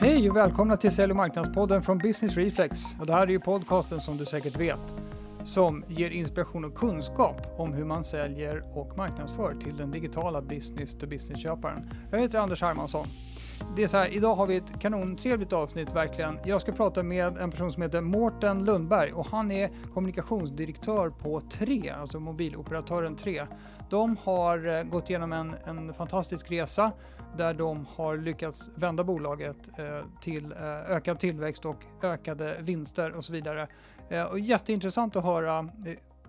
Hej och välkomna till Sälj och marknadspodden från Business Reflex. Och det här är ju podcasten som du säkert vet som ger inspiration och kunskap om hur man säljer och marknadsför till den digitala business to business-köparen. Jag heter Anders Hermansson. Det är så här, idag har vi ett kanontrevligt avsnitt verkligen. Jag ska prata med en person som heter Mårten Lundberg och han är kommunikationsdirektör på 3, alltså mobiloperatören 3. De har eh, gått igenom en, en fantastisk resa där de har lyckats vända bolaget eh, till eh, ökad tillväxt och ökade vinster och så vidare. Eh, och jätteintressant att höra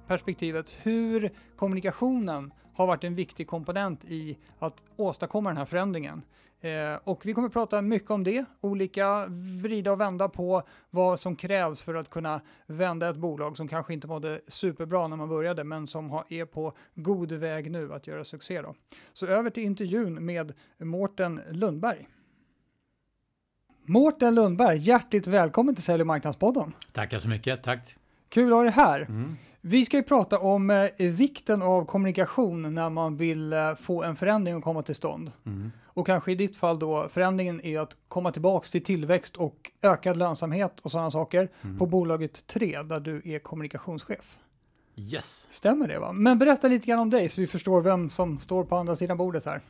perspektivet hur kommunikationen har varit en viktig komponent i att åstadkomma den här förändringen. Eh, och vi kommer att prata mycket om det, olika vrida och vända på vad som krävs för att kunna vända ett bolag som kanske inte mådde superbra när man började, men som har, är på god väg nu att göra succé. Då. Så över till intervjun med Mårten Lundberg. Mårten Lundberg, hjärtligt välkommen till Sälj och marknadspodden. Tackar så mycket, tack. Kul att ha dig här. Mm. Vi ska ju prata om eh, vikten av kommunikation när man vill eh, få en förändring att komma till stånd. Mm. Och kanske i ditt fall då, förändringen är att komma tillbaks till tillväxt och ökad lönsamhet och sådana saker mm. på bolaget 3 där du är kommunikationschef. Yes. Stämmer det va? Men berätta lite grann om dig så vi förstår vem som står på andra sidan bordet här.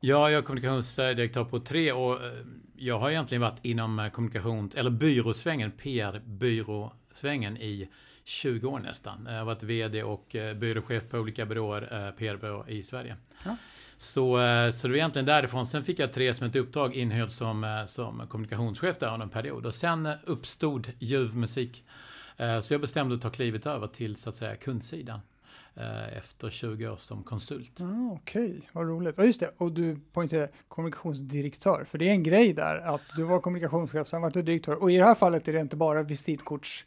Ja, jag är kommunikationsdirektör på 3 och eh, jag har egentligen varit inom eh, kommunikation, eller byråsvängen, PR-byråsvängen i 20 år nästan. Jag har varit VD och eh, byråchef på olika byråer, PR-byråer i Sverige. Ja. Så, eh, så det var egentligen därifrån. Sen fick jag tre som ett uppdrag inhyrd som, eh, som kommunikationschef där under en period. Och sen eh, uppstod ljuv musik. Så jag bestämde att ta klivet över till så att säga kundsidan efter 20 år som konsult. Ah, Okej, okay. vad roligt. Ja, just det. Och du poängterade kommunikationsdirektör, för det är en grej där att du var kommunikationschef, sen var du direktör. Och i det här fallet är det inte bara visitkorts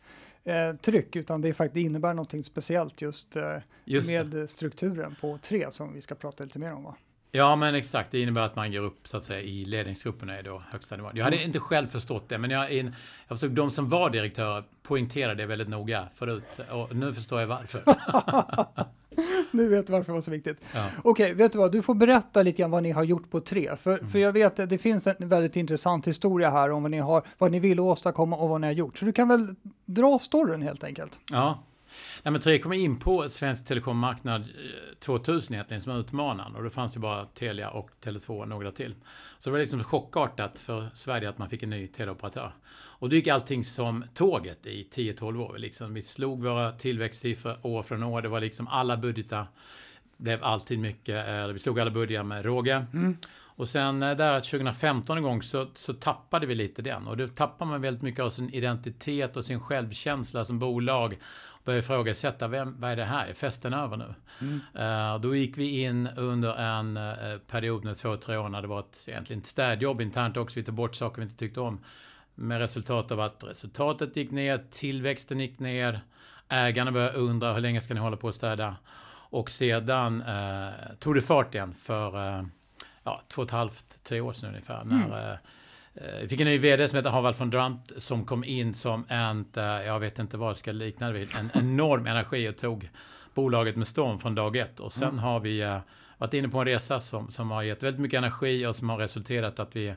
eh, tryck, utan det faktiskt innebär något speciellt just, eh, just med det. strukturen på tre som vi ska prata lite mer om. Va? Ja, men exakt. Det innebär att man går upp så att säga i ledningsgrupperna i då högsta nivån. Jag hade mm. inte själv förstått det, men jag, in, jag förstod de som var direktörer poängterade det väldigt noga förut. Och nu förstår jag varför. nu vet du varför det var så viktigt. Ja. Okej, okay, vet du vad? Du får berätta lite grann vad ni har gjort på tre. För, mm. för jag vet att det finns en väldigt intressant historia här om vad ni, har, vad ni vill åstadkomma och vad ni har gjort. Så du kan väl dra storyn helt enkelt? Ja, Nej, men Tre kom in på svensk telekommarknad 2000 eh, egentligen som utmanaren och då fanns det bara Telia och Tele2 och några till. Så det var liksom chockartat för Sverige att man fick en ny teleoperatör. Och då gick allting som tåget i 10-12 år. Liksom, vi slog våra tillväxtsiffror år från år. Det var liksom alla budgetar blev alltid mycket, eh, vi slog alla budgetar med råge. Mm. Och sen eh, där 2015 en gång så, så tappade vi lite den. Och då tappar man väldigt mycket av sin identitet och sin självkänsla som bolag började ifrågasätta, vem, vad är det här? Är festen över nu? Mm. Uh, då gick vi in under en uh, period med två, tre år när det var ett, egentligen ett städjobb internt också. Vi tog bort saker vi inte tyckte om. Med resultat av att resultatet gick ner, tillväxten gick ner, ägarna började undra hur länge ska ni hålla på att städa? Och sedan uh, tog det fart igen för ja, två och ett halvt, tre år sedan ungefär. Mm. När, vi fick en ny VD som heter Harvald von Drant som kom in som en, eh, jag vet inte vad det ska likna det vid, en enorm energi och tog bolaget med storm från dag ett. Och sen mm. har vi eh, varit inne på en resa som, som har gett väldigt mycket energi och som har resulterat att vi är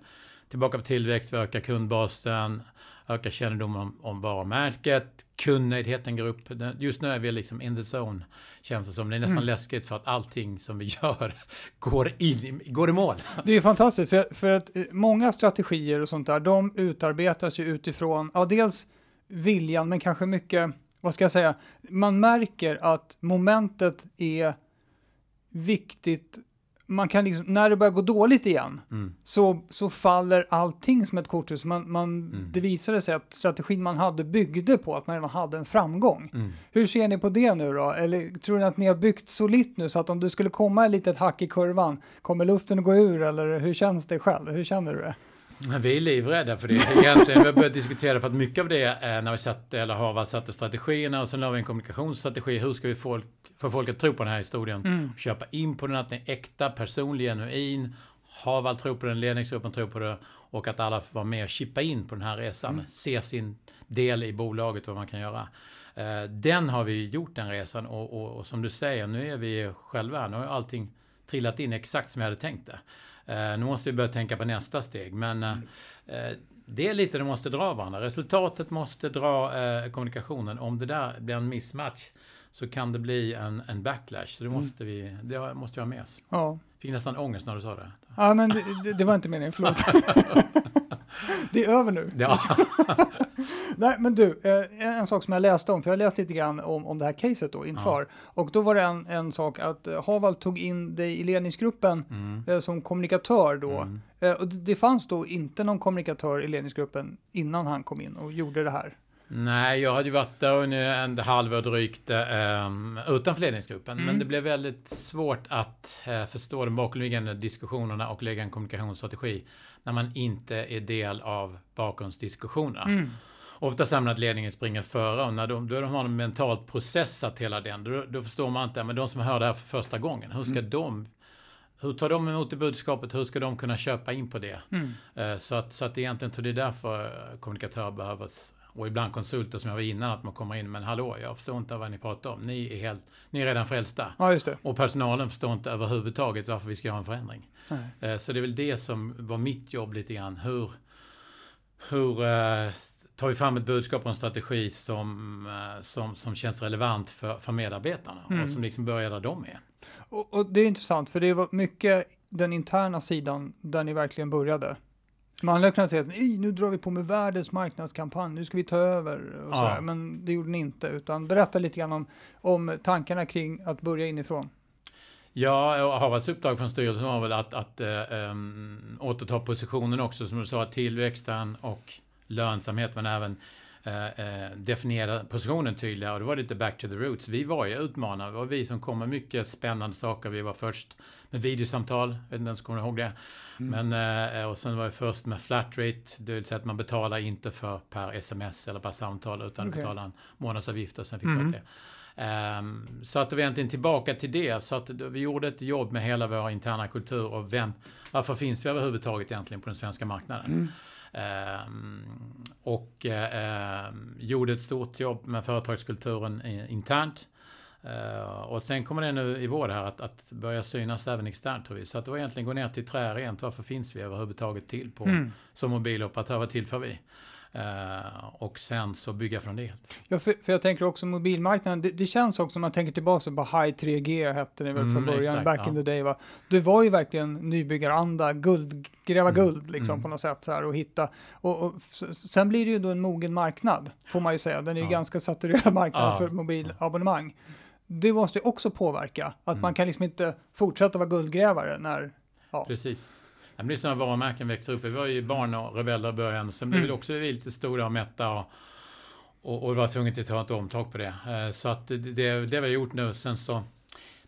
tillbaka på tillväxt, vi ökar kundbasen, ökar kännedomen om, om varumärket, kundnöjdheten går upp. Just nu är vi liksom in the zone, känns det som. Det är nästan mm. läskigt för att allting som vi gör går, in, går i mål. Det är fantastiskt, för, för att eh, många strategier och sånt där, de utarbetas ju utifrån, ja dels viljan, men kanske mycket, vad ska jag säga, man märker att momentet är viktigt man kan liksom, när det börjar gå dåligt igen, mm. så, så faller allting som ett korthus. Man, man, mm. Det visade sig att strategin man hade byggde på att man redan hade en framgång. Mm. Hur ser ni på det nu då? Eller tror ni att ni har byggt solitt nu så att om det skulle komma ett litet hack i kurvan, kommer luften att gå ur eller hur känns det själv? Hur känner du det? Vi är livrädda för det. Egentligen, vi har börjat diskutera för att mycket av det är när vi satte, eller har satte strategierna och sen la vi en kommunikationsstrategi. Hur ska vi folk, få folk att tro på den här historien? Mm. Köpa in på den, att den är äkta, personlig, genuin. Harvald tror på den, ledningsgruppen tror på det och att alla får vara med och chippa in på den här resan. Mm. Se sin del i bolaget, vad man kan göra. Uh, den har vi gjort den resan och, och, och, som du säger, nu är vi själva, nu har allting trillat in exakt som jag hade tänkt det. Eh, nu måste vi börja tänka på nästa steg. Men eh, eh, det är lite det måste dra varandra. Resultatet måste dra eh, kommunikationen. Om det där blir en mismatch så kan det bli en, en backlash. Så det Mm. måste vi, det måste vi ha med oss. Ja, Fick nästan ångest när du sa det. ja men det, det, det var inte meningen, förlåt. det är över nu. Ja, Nej, men du, eh, en sak som jag läste om, för jag läste lite grann om, om det här caset då inför. Och då var det en, en sak att eh, Havald tog in dig i ledningsgruppen mm. eh, som kommunikatör då. Mm. Och det, det fanns då inte någon kommunikatör i ledningsgruppen innan han kom in och gjorde det här. Nej, jag hade ju varit där under en halvår drygt eh, utanför ledningsgruppen. Mm. Men det blev väldigt svårt att eh, förstå de bakomliggande diskussionerna och lägga en kommunikationsstrategi när man inte är del av bakgrundsdiskussionerna. Mm. Ofta att ledningen springer före och när de, då har de mentalt processat hela den, då, då förstår man inte, men de som hör det här för första gången, hur ska Mm. de hur tar de emot det budskapet? Hur ska de kunna köpa in på det? Mm. Eh, Så att, så att egentligen, så det är därför kommunikatörer behövs. Och ibland konsulter som jag var innan, att man kommer in, men hallå, jag förstår inte vad ni pratar om. Ni är, helt, ni är redan frälsta. Ja. Och personalen förstår inte överhuvudtaget varför vi ska göra en förändring. Nej. Eh, Så det är väl det som var mitt jobb lite grann. Hur, hur eh, tar vi fram ett budskap och en strategi som, eh, som, som känns relevant för, för medarbetarna Mm. och som liksom börjar där de är. Och, och det är intressant, för det var mycket den interna sidan där ni verkligen började. Man hade kunnat säga att "Nej, nu drar vi på med världens marknadskampanj, nu ska vi ta över och Ja. sådär. Men det gjorde ni inte, utan berätta lite grann om, om tankarna kring att börja inifrån. Ja, Harvards uppdrag från styrelsen var väl att, att äh, ähm, återta positionen också, som du sa, tillväxten och lönsamhet, men även äh, definiera positionen tydligare. Och det var lite back to the roots. Vi var ju utmanare. Det var vi som kom med mycket spännande saker. Vi var först med videosamtal, jag vet inte ens kommer ihåg det. Men, äh, och sen var vi först med flat rate, det vill säga att man betalar inte för per sms eller per samtal, utan Okej. betalar en månadsavgift och sen fick Mm. man det. Ehm, så att var egentligen tillbaka till det. Så att vi gjorde ett jobb med hela vår interna kultur och vem, varför finns vi överhuvudtaget egentligen på den svenska marknaden? Ehm, och ehm, gjorde ett stort jobb med företagskulturen internt. Eh, och sen kommer det nu i vår här att, att börja synas även externt vi. Så att det var egentligen gå ner till trä rent. Varför finns vi överhuvudtaget till på, Mm. som mobiloperatör? Vad tillför vi? Eh, och sen så bygga från det. Ja, för, för jag tänker också mobilmarknaden, det, det känns också, om man tänker tillbaka på High 3G hette det väl från Mm, början, exakt, back ja. in the day va. Det var ju verkligen nybyggaranda, guld, gräva Mm, guld liksom mm. på något sätt så här och hitta. Och, och sen blir det ju då en mogen marknad, får man ju säga. Den är ju Ja. ganska saturerad marknad Ja. för mobilabonnemang. Det måste ju också påverka, att Mm. man kan liksom inte fortsätta vara guldgrävare när, ja. Precis. Men Det är så när varumärken växer upp. Vi var ju barn och rebeller i början. Sen blev Mm. också vi lite stora och mätta och, och, och var tvungna att ta ett omtag på det. Eh, Så att det, det, det vi har gjort nu. Sen så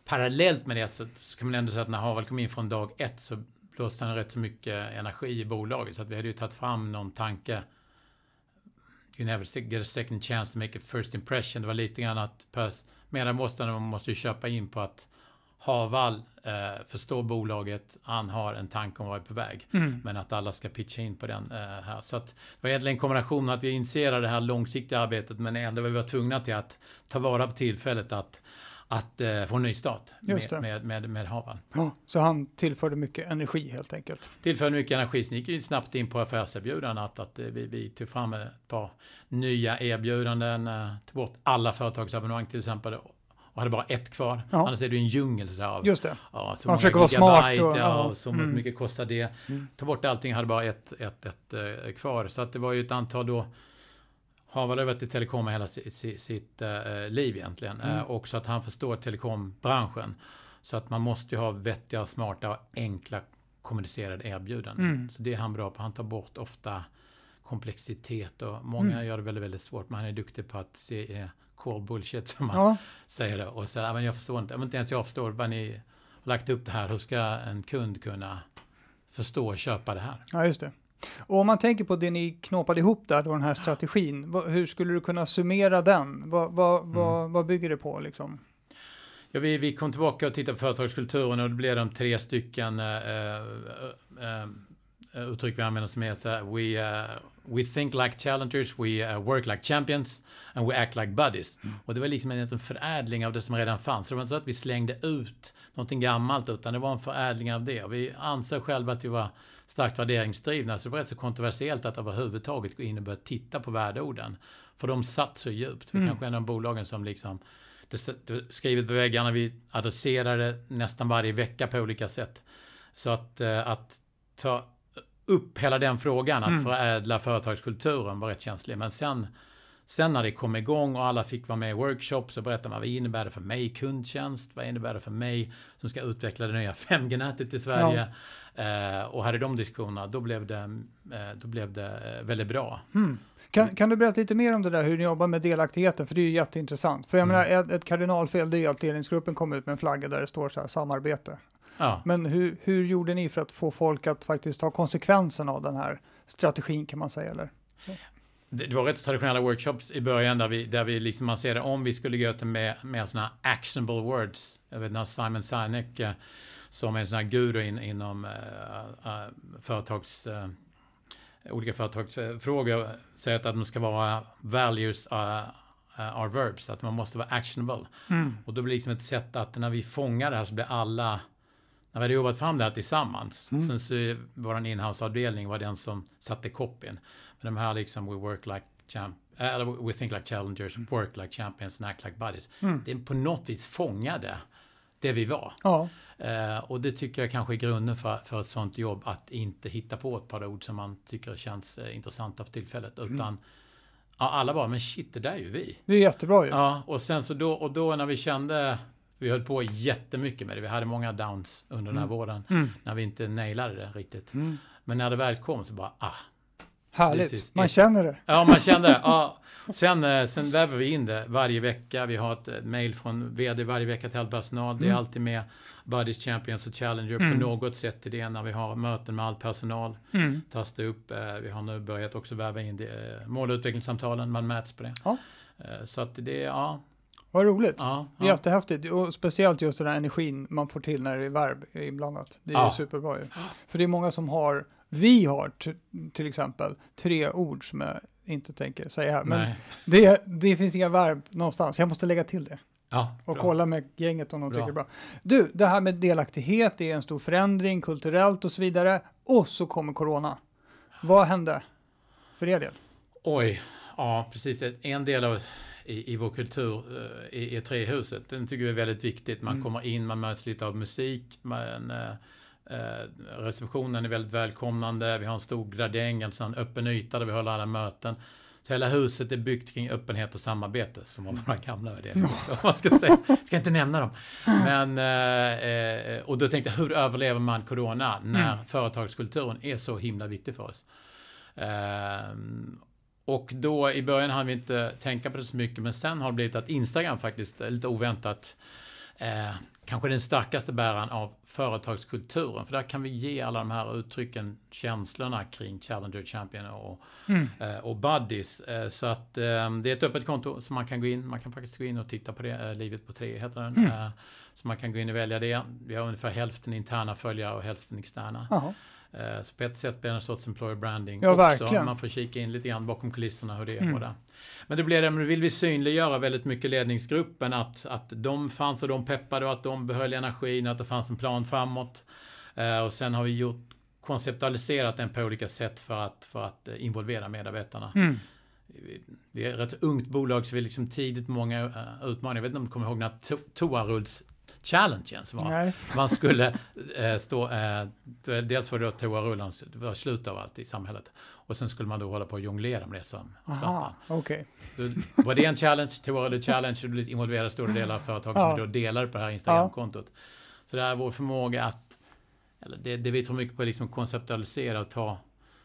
parallellt med det så, så kan man ändå säga att när Harvard kom in från dag ett så blåste han rätt så mycket energi i bolaget. Så att vi hade ju tagit fram någon tanke. You never get a second chance to make a first impression. Det var lite grann att medarbetarna måste ju köpa in på att Haval eh, förstår bolaget, han har en tanke om vad är på väg. Mm. Men att alla ska pitcha in på den eh, här. Så att det var egentligen en kombination att vi initierade det här långsiktiga arbetet men ändå var vi var tvungna till att ta vara på tillfället att, att eh, få en ny start med, med, med, med Haval. Ja, så han tillförde mycket energi helt enkelt. Tillförde mycket energi, sen gick vi snabbt in på affärserbjudanden. Att, att eh, vi, vi tog fram ett par nya erbjudanden, eh, tog bort alla företagsabonnemang till exempel och hade bara ett kvar. Ja. Annars är det en djungel av Just det. Ja, så Man försöker vara smart och- ja, ja. så Mm. mycket kostar det. Mm. Ta bort allting, hade bara ett, ett, ett, eh, kvar. Så att det var ju ett antal då har varit i telekom hela sitt, sitt, sitt eh, liv egentligen. Mm. Eh, och så att han förstår telekombranschen. Så att man måste ju ha vettiga, smarta och enkla kommunicerade erbjudanden. Mm. Så det är han bra på. Han tar bort ofta komplexitet och många Mm. gör det väldigt, väldigt svårt. Men han är duktig på att se eh, core bullshit som man Ja, säger det. Och så, "Ja, men jag förstår inte, men inte ens jag förstår vad ni har lagt upp det här. Hur ska en kund kunna förstå och köpa det här? Ja, just det. Och om man tänker på det ni knåpade ihop där, då den här strategin, vad, hur skulle du kunna summera den? Vad, vad, Mm. vad, vad bygger det på liksom? Ja, vi, vi kom tillbaka och tittade på företagskulturen och det blev de tre stycken eh, eh, eh, uttryck vi använder som är så här, we, eh, we think like challengers, we eh, work like champions and we act like buddies. Och det var liksom en liten förädling av det som redan fanns. Så det var inte så att vi slängde ut någonting gammalt utan det var en förädling av det. Och vi anser själva att vi var starkt värderingsdrivna så det var rätt så kontroversiellt att överhuvudtaget gå in och börja titta på värdeorden. För de satt så djupt. Vi mm. kanske är en av bolagen som liksom det, skrivet på väggarna, vi adresserar det nästan varje vecka på olika sätt. Så att, eh, att ta upp hela den frågan, att mm. förädla företagskulturen var rätt känslig. Men sen, sen när det kom igång och alla fick vara med i workshops så berättade man vad innebär det för mig kundtjänst? Vad innebär det för mig som ska utveckla det nya 5G-nätet i Sverige? Ja. Eh, och hade de diskussionerna, då blev det, eh, då blev det eh, väldigt bra. Mm. Kan, kan, du berätta lite mer om det där, hur ni jobbar med delaktigheten? För det är ju jätteintressant. För jag mm. menar, ett, ett kardinalfel det är att ledningsgruppen kom ut med en flagga där det står så här samarbete. Ja. Men hur, hur gjorde ni för att få folk att faktiskt ta konsekvensen av den här strategin kan man säga? Eller? Det, det var rätt traditionella workshops i början där vi, där vi liksom lanserade om vi skulle gå till med, med sådana actionable words. Jag vet när Simon Sinek eh, som är en sån här guru in, inom uh, uh, företags... Uh, olika företagsfrågor säger att de ska vara values are, are verbs, att man måste vara actionable. Mm. Och då blir det liksom ett sätt att när vi fångar det här så blir alla när vi hade jobbat fram det här tillsammans, mm. sen så vår inhouse-avdelning var den som satte copyn. Men de här liksom, we work like champ eller we think like challengers, mm. work like champions and act like buddies. Mm. Det på något vis fångade det vi var. Ja. Uh, och det tycker jag kanske är grunden för, för ett sånt jobb, att inte hitta på ett par ord som man tycker känns uh, intressanta för tillfället, mm. utan ja, alla bara, men shit, det där är ju vi. Det är jättebra ju. Ja, och sen så då, och då när vi kände vi höll på jättemycket med det. Vi hade många downs under den här mm. våren. Mm. När vi inte nailade det riktigt. Mm. Men när det väl kom så bara, ah. Härligt, man känner det. Ja, man kände det. Ja. Sen, eh, sen väver vi in det varje vecka. Vi har ett eh, mail från VD varje vecka till all personal. Det är mm. alltid med Buddies Champions och Challenger mm. på något sätt i det när vi har möten med all personal. Mm. Tas det upp. Eh, vi har nu börjat också väva in det, mål och utvecklingssamtalen. Man mäts på det. Ja. Så att det, ja, vad roligt. Ja, ja. Jättehäftigt. Och speciellt just den här energin man får till när det är verb inblandat. Det är ja. superbra ju. För det är många som har, vi har till exempel tre ord som jag inte tänker säga här. Men det, det finns inga verb någonstans. Jag måste lägga till det. Ja, och kolla med gänget om de bra. tycker det är bra. Du, det här med delaktighet är en stor förändring kulturellt och så vidare. Och så kommer corona. Vad hände för er del? Oj, ja precis. En del av i, i vår kultur eh, i, i trähuset. Den tycker vi är väldigt viktigt. Man mm. kommer in, man möts lite av musik. Man, eh, eh, receptionen är väldigt välkomnande. Vi har en stor gradäng, alltså en öppen yta där vi håller alla möten. Så hela huset är byggt kring öppenhet och samarbete som var våra gamla värderingar. man ska säga. ska inte nämna dem. Men, eh, och då tänkte jag, hur överlever man corona när mm. företagskulturen är så himla viktig för oss? Eh, och då i början hann vi inte tänka på det så mycket, men sen har det blivit att Instagram faktiskt, lite oväntat, eh, kanske den starkaste bäraren av företagskulturen. För där kan vi ge alla de här uttrycken, känslorna kring Challenger Champion och, mm. eh, och Buddies. Eh, så att eh, det är ett öppet konto som man kan gå in. Man kan faktiskt gå in och titta på det. Eh, Livet på tre heter den. Mm. Eh, så man kan gå in och välja det. Vi har ungefär hälften interna följare och hälften externa. Aha. Eh, så på ett sätt blir det en sorts employer branding ja, också. Verkligen. Man får kika in lite grann bakom kulisserna hur det är. Mm. Där. Men det blir det, vill vi synliggöra väldigt mycket ledningsgruppen att, att de fanns och de peppade och att de behöll energin, att det fanns en plan framåt. Eh, och sen har vi gjort konceptualiserat den på olika sätt för att, för att eh, involvera medarbetarna. Mm. Vi är ett rätt ungt bolag så vi är liksom tidigt många utmaningar. Jag vet inte om du kommer ihåg när to toarulls challengen var. Nej. Man skulle eh, stå, eh, dels var det då toarullen, det var slut av allt i samhället. Och sen skulle man då hålla på och jonglera med det som Aha, okay. Var det en challenge, toarulle challenge, och du involverade stora delar av företaget ja. som då delade på det här Instagram-kontot. Ja. Så det är vår förmåga att, eller det, det vi tror mycket på är liksom konceptualisera och ta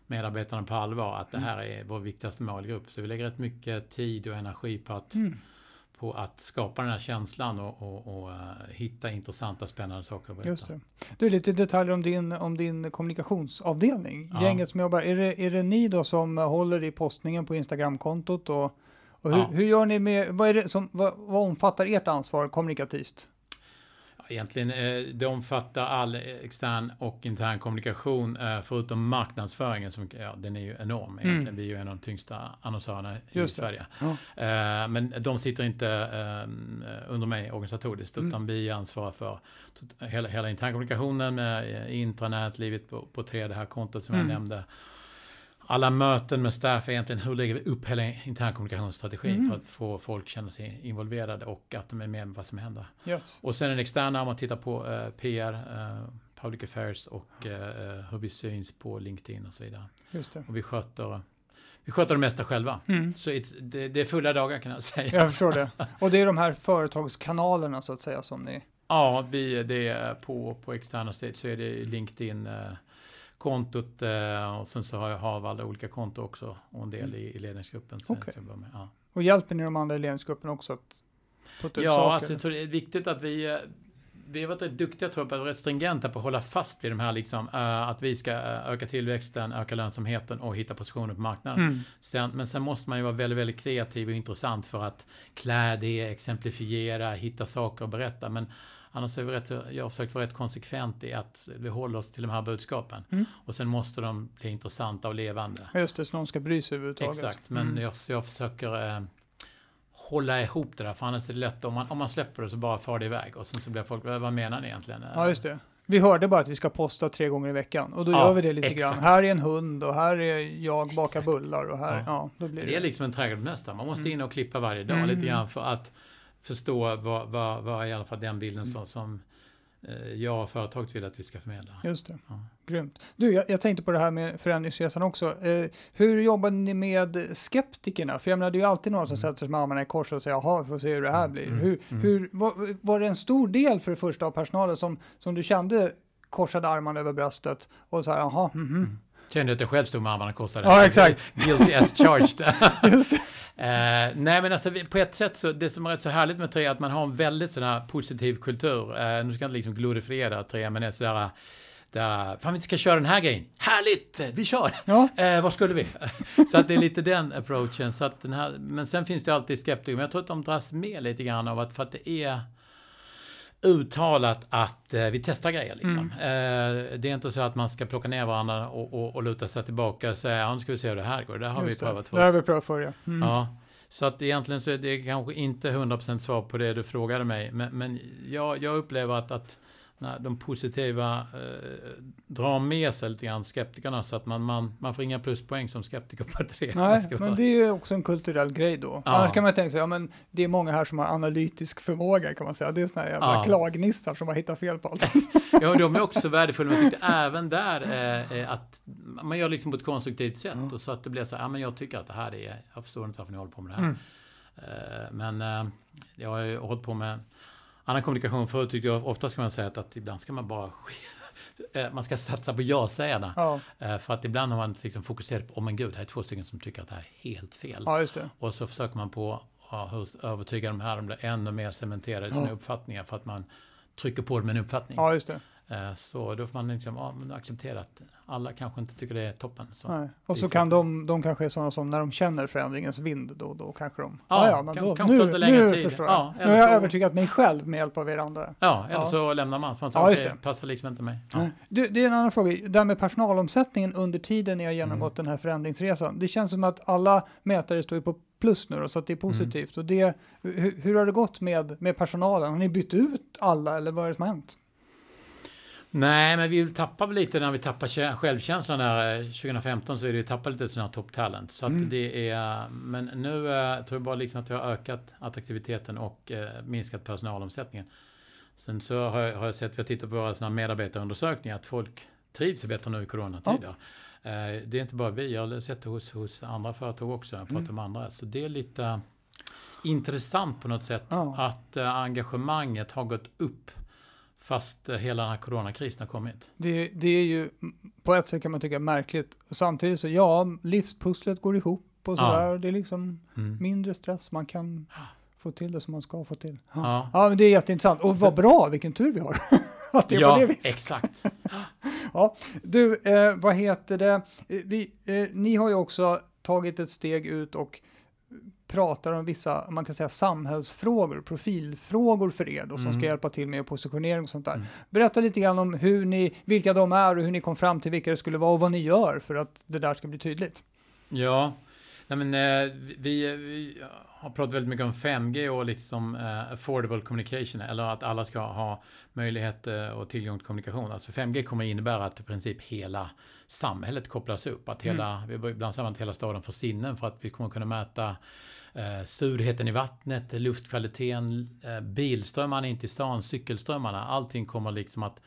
medarbetarna på allvar, att det här är vår viktigaste målgrupp. Så vi lägger rätt mycket tid och energi på att mm på att skapa den här känslan och, och, och uh, hitta intressanta spännande saker att berätta. Just det. Du, lite detaljer om din, om din kommunikationsavdelning. Ja. Gänget som jobbar. Är det, är det ni då som håller i postningen på Instagramkontot? Och, och hur, ja. hur, gör ni med, vad, är det som, vad, vad omfattar ert ansvar kommunikativt? Egentligen, eh, det omfattar all extern och intern kommunikation eh, förutom marknadsföringen som, ja, den är ju enorm Mm. egentligen. Vi är ju en av de tyngsta annonsörerna i Just det. Sverige. Ja. Eh, Men de sitter inte under mig organisatoriskt, Mm. utan vi ansvarar för hela, hela internkommunikationen med intranät, livet på, på tre, det här kontot som Mm. jag nämnde. Alla möten med staff är egentligen hur lägger vi upp hela internkommunikationsstrategin Mm. för att få folk att känna sig involverade och att de är med med vad som händer. Yes. Och sen en extern arm att titta på eh, PR, eh, Public Affairs och eh, hur vi syns på LinkedIn och så vidare. Just det. Och vi sköter, vi sköter det mesta själva. Mm. Så det, det är fulla dagar kan jag säga. Jag förstår det. Och det är de här företagskanalerna så att säga som ni... Ja, vi, det är på, på externa stage så är det LinkedIn eh, kontot eh, och sen så har jag har alla olika konton också och en del i, i ledningsgruppen. Börjar med, ja. Och hjälper ni de andra i ledningsgruppen också att putta ut Ja, saker? alltså, jag tror det är viktigt att vi eh, vi har varit rätt duktiga tror jag, på rätt stringenta på att hålla fast vid de här liksom, eh, att vi ska öka tillväxten, öka lönsamheten och hitta positioner på marknaden. Mm. Sen, men sen måste man ju vara väldigt, väldigt kreativ och intressant för att klä det, exemplifiera, hitta saker och berätta. Men annars är vi rätt, jag har försökt vara rätt konsekvent i att vi håller oss till de här budskapen. Mm. Och sen måste de bli intressanta och levande. Just det, så någon ska bry sig överhuvudtaget. Exakt, men Mm. jag, jag försöker eh, hålla ihop det där, för annars är det lätt om man, om man släpper det så bara far det iväg och sen så blir folk, vad vad menar ni egentligen? Ja, just det. Vi hörde bara att vi ska posta tre gånger i veckan och då Ja, gör vi det lite exakt. grann. Här är en hund och här är jag bakar Exakt. bullar och här, ja, Ja. då blir Det är liksom en trädgårdsmästare, man måste Mm. in och klippa varje dag Mm. lite grann för att förstå vad, vad, vad i alla fall den bilden Mm. som, som eh, jag och företaget vill att vi ska förmedla. Just det. Ja. Grymt. Du, jag, jag tänkte på det här med förändringsresan också. Eh, hur jobbar ni med skeptikerna? För jag menar, det är ju alltid några som Mm. sätter sig med armarna i kors och säger jaha, vi får se hur det här blir. Mm, Hur, mm. hur, var, var det en stor del för det första av personalen som, som du kände korsade armarna över bröstet och så här, jaha, mhm. Mm. Kände att jag själv stod med armarna korsade. Ja, exakt. Guilty as charged. Just det. Eh, nej men alltså på ett sätt så, det som är rätt så härligt med Trea är att man har en väldigt sån här positiv kultur. Eh, nu ska jag inte liksom glorifiera Trea men det är sådär där, fan vi ska köra den här grejen. Härligt! Vi kör! Ja, Eh, var skulle vi? så att det är lite den approachen. Så att den här, men sen finns det alltid skeptiker. Men jag tror att de dras med lite grann av att för att det är uttalat att eh, vi testar grejer. Liksom. Eh, det är inte så att man ska plocka ner varandra och, och, och luta sig tillbaka och säga ja, nu ska vi se hur det här går. Det har just vi prövat det. Det har förut. vi prövat förr, ja. Mm. Ja. Så att egentligen så är det kanske inte 100% svar på det du frågade mig. Men, men jag, jag upplever att, att när de positiva eh, drar med sig lite grann skeptikerna så att man, man, man får inga pluspoäng som skeptiker på tre. Nej, men vara- det är ju också en kulturell grej då. Ja. Annars kan man tänka sig, ja men det är många här som har analytisk förmåga kan man säga. Det är såna här jävla Ja. klagnissar som har hittat fel på allt. Ja, de är också värdefulla. Men jag tyckte även där eh, eh, att man gör liksom på ett konstruktivt sätt. Ja. Och så att det blir så här, ja men jag tycker att det här är, jag förstår inte varför ni håller på med det här. Mm. Eh, men eh, jag har ju hållit på med annan kommunikation förut. Tyckte jag ofta ska man säga att, att ibland ska man bara eh, man ska satsa på ja-sägarna. Ja, Eh, För att ibland har man liksom fokuserat på, oh men gud, här är två stycken som tycker att det här är helt fel. ja det. Och så försöker man på ja, hur övertyga de här de blir ännu mer cementerade i sina Ja. uppfattningar för att man trycker på dem med en uppfattning. Ja, just det. Eh, Så då får man liksom, ja, men acceptera att alla kanske inte tycker det är toppen. Så. Och så kan de, de kanske är sådana som när de känner förändringens vind, då, då kanske de, Ja, ja, ja men kan- då, nu, nu tid. förstår Ja, jag. Nu har jag så- övertygat mig själv med hjälp av er andra. Ja, eller Ja. så lämnar man. För man Ja, ja, okay, det. passar liksom inte mig. Ja. Du, det är en annan fråga. Det här med personalomsättningen under tiden ni har genomgått Mm. den här förändringsresan. Det känns som att alla mätare står på plus nu då, så att det är Mm. positivt. Och det, hur, hur har det gått med, med personalen? Har ni bytt ut alla eller vad är det som har hänt? Nej, men vi tappar väl lite när vi tappar kä- självkänslan där. eh, 2015 så är det vi tappar lite sådana top talent. Så Mm. det är, men nu eh, tror jag bara liksom att vi har ökat attraktiviteten och eh, minskat personalomsättningen. Sen så har jag, har jag sett, vi har tittat på våra såna här medarbetarundersökningar, att folk trivs bättre nu i coronatider. Eh, det är inte bara vi, jag har sett det hos, hos andra företag också, jag pratar Mm. med andra. Så det är lite eh, intressant på något sätt Ja. att eh, engagemanget har gått upp fast eh, hela den här coronakrisen har kommit. Det, det är ju på ett sätt kan man tycka märkligt. Samtidigt så ja, livspusslet går ihop och Ja. sådär. Det är liksom Mm. mindre stress. Man kan få till det som man ska få till. Ja, Ja. ja men det är jätteintressant. Och vad bra, vilken tur vi har. att det är ja, på det viset. exakt. Du, eh, vad heter det? Eh, Vi, eh, ni har ju också tagit ett steg ut och pratar om vissa, man kan säga samhällsfrågor, profilfrågor för er då, som Mm. ska hjälpa till med positionering och sånt där. Mm. Berätta lite grann om hur ni, vilka de är och hur ni kom fram till vilka det skulle vara och vad ni gör för att det där ska bli tydligt. Ja, nej men, eh, vi, vi har pratat väldigt mycket om 5G och liksom eh, affordable communication, eller att alla ska ha möjlighet eh, och tillgång till kommunikation. Alltså 5G kommer innebära att i princip hela samhället kopplas upp. Att hela, Vi har ibland sagt att hela staden får sinnen för att vi kommer kunna mäta eh, surheten i vattnet, luftkvaliteten, eh, bilströmmarna in till stan, cykelströmmarna. Allting kommer liksom att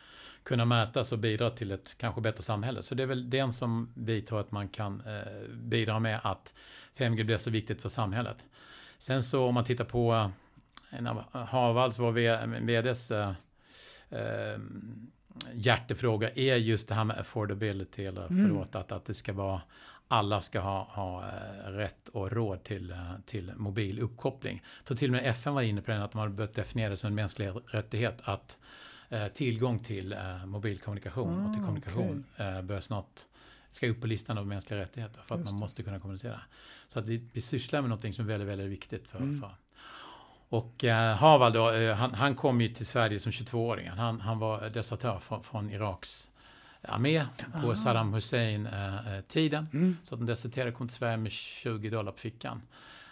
kunna mätas och bidra till ett kanske bättre samhälle. Så det är väl den som vi tror att man kan eh, bidra med att 5G blir så viktigt för samhället. Sen så om man tittar på eh, en av Harvalds, vår VDs eh, eh, hjärtefråga är just det här med affordability, eller Mm. förlåt, att, att det ska vara alla ska ha, ha eh, rätt och råd till, eh, till mobil uppkoppling. Så till och med FN var inne på den, att de hade börjat definiera det som en mänsklig rättighet att eh, tillgång till eh, mobilkommunikation och till Ah, kommunikation eh, bör snart ska upp på listan av mänskliga rättigheter för att Just man måste kunna kommunicera. Så att vi, vi sysslar med något som är väldigt, väldigt viktigt för, Mm. för och eh, Harvald då, eh, han, han kom ju till Sverige som 22-åring. Han, han var desertör från, från Iraks armé på Ah. Saddam Hussein-tiden. Mm. så att han deserterade kom till Sverige med 20 dollar på fickan.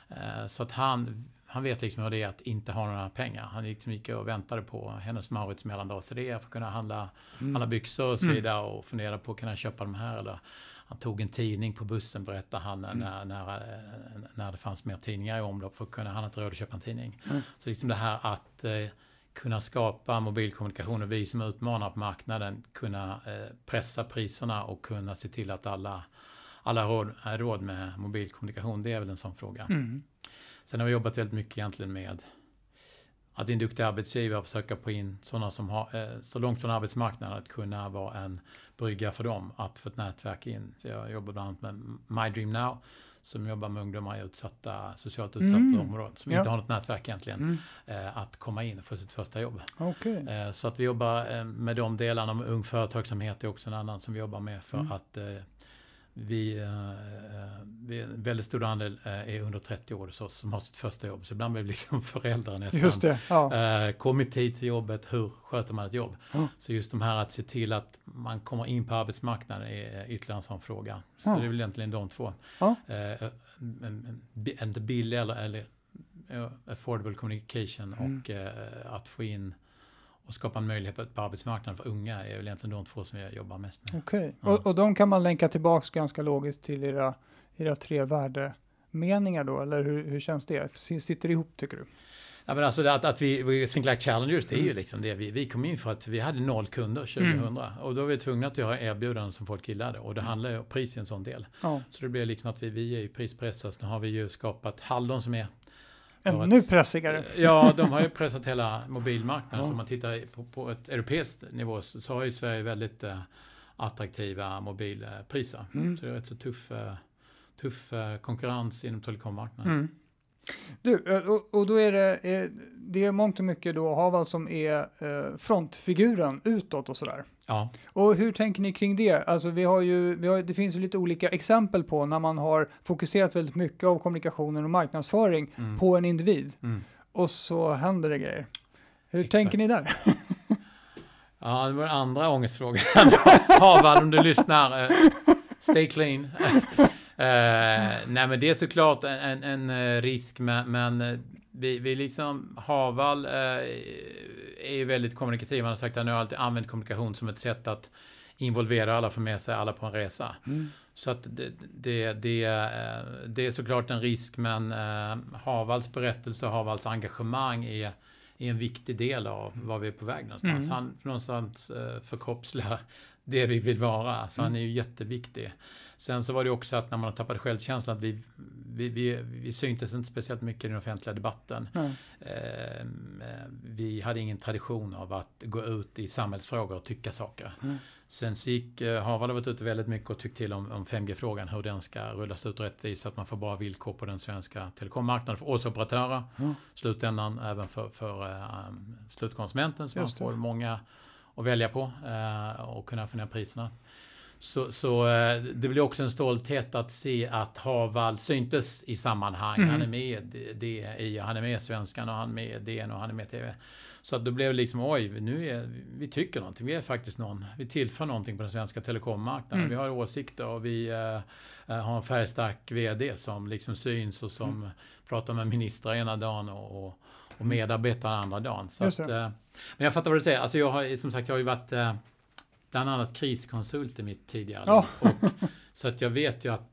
Eh, så att han, han vet liksom hur det är att inte ha några pengar. Han gick, gick och väntade på hennes Maurits mellandagsrea för att kunna handla, Mm. handla byxor och så Mm. vidare och fundera på kan jag köpa de här eller han tog en tidning på bussen berättar han Mm. när, när, eh, när det fanns mer tidningar i omlopp för att kunna, han hade råd att köpa en tidning. Så liksom det här att eh, kunna skapa mobilkommunikation och vi som utmanar på marknaden kunna eh, pressa priserna och kunna se till att alla, alla råd, har råd med mobilkommunikation. Det är väl en sån fråga. Mm. Sen har vi jobbat väldigt mycket egentligen med att en duktig arbetsgivare försöka få in sådana som har eh, så långt från arbetsmarknaden att kunna vara en brygga för dem att få ett nätverk in. Så jag jobbar bland annat med My Dream Now som jobbar med ungdomar i utsatta, socialt utsatta Mm. områden som Ja. inte har något nätverk egentligen. Mm. Eh, att komma in och få sitt första jobb. Okej. Eh, Så att vi jobbar eh, med de delarna. Med ung företagsamhet är också en annan som vi jobbar med för Mm. att vi, eh, eh, vi, en väldigt stor andel eh, är under 30 år så, som har sitt första jobb. Så ibland blir vi liksom föräldrar nästan. Just det. Ja. Eh, kommit tid till jobbet, hur sköter man ett jobb? Ja. Så just de här att se till att man kommer in på arbetsmarknaden är ytterligare en sån fråga. Så Ja. det är väl egentligen de två. Ja. Inte billig eller, eller affordable communication Mm. och att få in och skapa en möjlighet på, arbetsmarknaden för unga är väl egentligen de två som jag jobbar mest med. Okej. Ja. Och, och de kan man länka tillbaks ganska logiskt till era, era tre värdemeningar då, eller hur, hur känns det? Sitter det ihop tycker du? Ja, men alltså att, att vi, vi think like challengers, det är ju Mm. liksom det. Vi, vi kom in för att vi hade noll kunder 2000 och då var vi tvungna att göra erbjudanden som folk gillade och det handlar ju om pris i en sån del. Ja. Så det blir liksom att vi, vi är ju prispressade. Så nu har vi ju skapat Hallon som är Ännu pressigare. Ja, de har ju pressat hela mobilmarknaden. Ja. Så om man tittar på, på ett europeiskt nivå så, så har ju Sverige väldigt eh, attraktiva mobilpriser. Mm. Så det är rätt så tuff, eh, tuff eh, konkurrens inom telekommarknaden. Mm. Du, och, och då är det, det är mångt och mycket då Haval som är frontfiguren utåt och sådär. Ja, Och hur tänker ni kring det? Alltså vi har ju, vi har, det finns ju lite olika exempel på när man har fokuserat väldigt mycket av kommunikationen och marknadsföring mm, på en individ mm. och så händer det grejer. Hur Exakt. tänker ni där? ja, det var den andra ångestfrågan. Havan, om du lyssnar, eh, stay clean. Eh, nej, men det är såklart en, en, eh, risk, men, men vi, vi liksom, Haval eh, är ju väldigt kommunikativ. Han har sagt att han har alltid använt kommunikation som ett sätt att involvera alla, få med sig alla på en resa. Så att det, det, det, eh, det är såklart en risk, men eh, Havals berättelse och Havals engagemang är, är en viktig del av var vi är på väg någonstans. Mm. Han någonstans eh, förkroppsligar det vi vill vara, så han är ju jätteviktig. Sen så var det också att när man har tappat självkänslan, att vi, vi, vi, vi syntes inte speciellt mycket i den offentliga debatten. Eh, vi hade ingen tradition av att gå ut i samhällsfrågor och tycka saker. Mm. Sen så gick eh, Harvard har varit ute väldigt mycket och tyckt till om, om 5G-frågan, hur den ska rullas ut rättvist så att man får bra villkor på den svenska telekommarknaden för oss operatörer. Ja. Slutändan även för, för eh, um, slutkonsumenten så man får många att välja på eh, och kunna få ner priserna. Så, så eh, det blir också en stolthet att se att Havald syntes i sammanhang. Mm. Han är med i, han är med Svenskan och han är med DN och han är med TV. Så att då blev det liksom, oj, nu är, vi tycker någonting. Vi är faktiskt någon, vi tillför någonting på den svenska telekommarknaden. Mm. Vi har åsikter och vi uh, har en färgstark VD som liksom syns och som mm. pratar med ministrar ena dagen och, och, och medarbetare andra dagen. Så att, uh, men jag fattar vad du säger. Alltså jag har, som sagt, jag har ju varit uh, bland annat kriskonsult i mitt tidigare ja. och, Så att jag vet ju att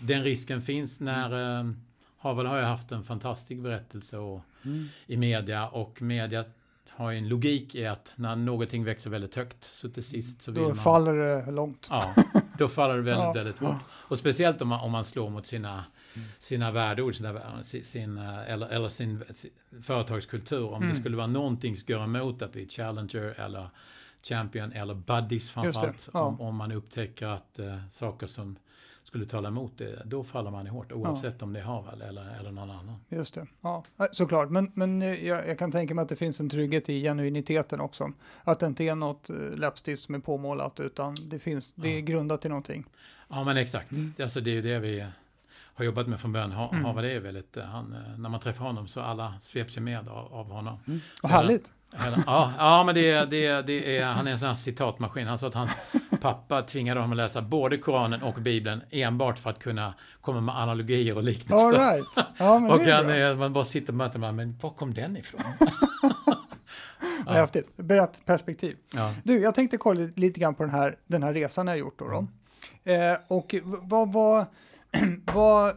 den risken finns när uh, Havel har ju haft en fantastisk berättelse och, mm. i media och media har ju en logik i att när någonting växer väldigt högt så till sist så vill då man... Då faller det långt. Ja, då faller det väldigt, ja. väldigt hårt. Och speciellt om man, om man slår mot sina, sina värdeord, sina, sin, eller, eller sin, företagskultur. Om mm. det skulle vara någonting som går emot att vi är Challenger eller Champion eller Buddies framförallt. Ja. Om, om man upptäcker att uh, saker som skulle tala emot det, då faller man i hårt oavsett ja. om det är Havel eller, eller någon annan. Just det, ja såklart. Men, men eh, jag, jag, kan tänka mig att det finns en trygghet i genuiniteten också. Att det inte är något eh, läppstift som är påmålat utan det, finns, det är grundat i någonting. Ja men exakt, mm. alltså, det är ju det vi har jobbat med från början. Ha, mm. Havel är väldigt, eh, han, när man träffar honom så alla sveps ju med av, av honom. Mm. Vad härligt! ja, ja, men det, det, det är, han är en sån här citatmaskin. Han sa att hans pappa tvingade honom att läsa både Koranen och Bibeln enbart för att kunna komma med analogier och liknelser. All right. ja, men och det är är, man bara sitter och möter man, men var kom den ifrån? ja. Häftigt. Brett perspektiv. Ja. Du, jag tänkte kolla lite grann på den här, den här resan jag gjort då. då. Mm. Eh, och vad var, vad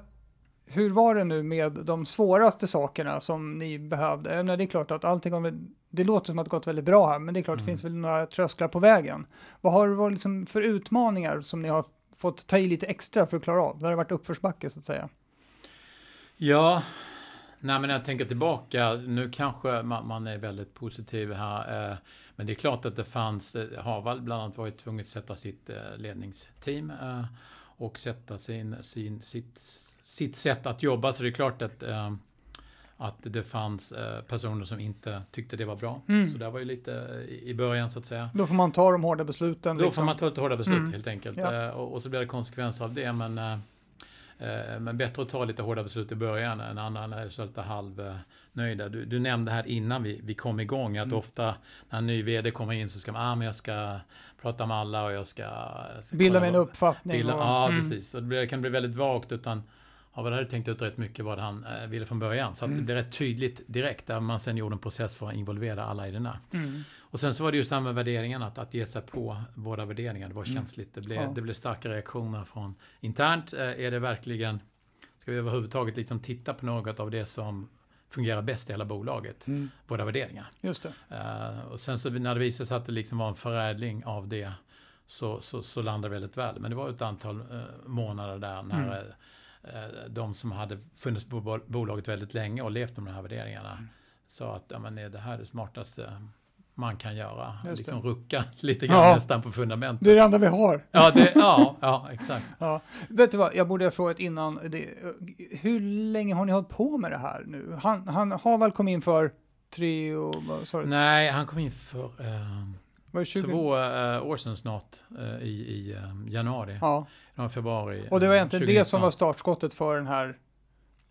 hur var det nu med de svåraste sakerna som ni behövde? det är klart att allting har, det låter som att det gått väldigt bra här, men det är klart mm. det finns väl några trösklar på vägen. Vad har det varit liksom för utmaningar som ni har fått ta i lite extra för att klara av? Det har varit uppförsbacke så att säga. Ja, nej men jag tänker tillbaka, nu kanske man, man är väldigt positiv här, eh, men det är klart att det fanns, eh, Harvard bland annat varit tvunget att sätta sitt eh, ledningsteam eh, och sätta sin, sin, sitt sitt sätt att jobba. Så det är klart att, eh, att det fanns eh, personer som inte tyckte det var bra. Mm. Så det var ju lite i början så att säga. Då får man ta de hårda besluten. Då liksom. får man ta lite hårda beslut mm. helt enkelt. Ja. Eh, och, och, så blir det konsekvenser av det. Men, eh, eh, men bättre att ta lite hårda beslut i början än annan är så lite halvnöjda. Du, du nämnde här innan vi, vi kom igång att mm. ofta när en ny VD kommer in så ska man, ah, men jag ska prata med alla och jag ska... Bilda mig en uppfattning. Bilda, och, ja, mm. precis. Och det kan bli väldigt vagt utan Havel hade tänkt ut rätt mycket vad han eh, ville från början. Så mm. det är rätt tydligt direkt där man sen gjorde en process för att involvera alla i den här. Mm. Och sen så var det just det här med värderingarna, att, att ge sig på våra värderingar. Det var mm. känsligt. Det blev, ja. det blev starka reaktioner från internt. Eh, är det verkligen, ska vi överhuvudtaget liksom titta på något av det som fungerar bäst i hela bolaget. Mm. Våra värderingar. Just det. Uh, och sen så när det visade sig att det liksom var en förädling av det så, så, så landade det väldigt väl. Men det var ett antal månader där när mm. Eh, de som hade funnits på bolaget väldigt länge och levt med de här värderingarna mm. sa att ja, men det här är det smartaste man kan göra. Liksom rucka lite grann ja. nästan på fundamentet. Det är det enda vi har. Ja, det, ja, ja exakt. Ja. Vet du vad, jag borde ha frågat innan. Det, hur länge har ni hållit på med det här nu? Han, han har väl kommit in för tre och, du? Nej, han kom in för eh, två eh, år sedan snart eh, i, i eh, januari. Ja februari. Och det var egentligen 2019. det som var startskottet för den här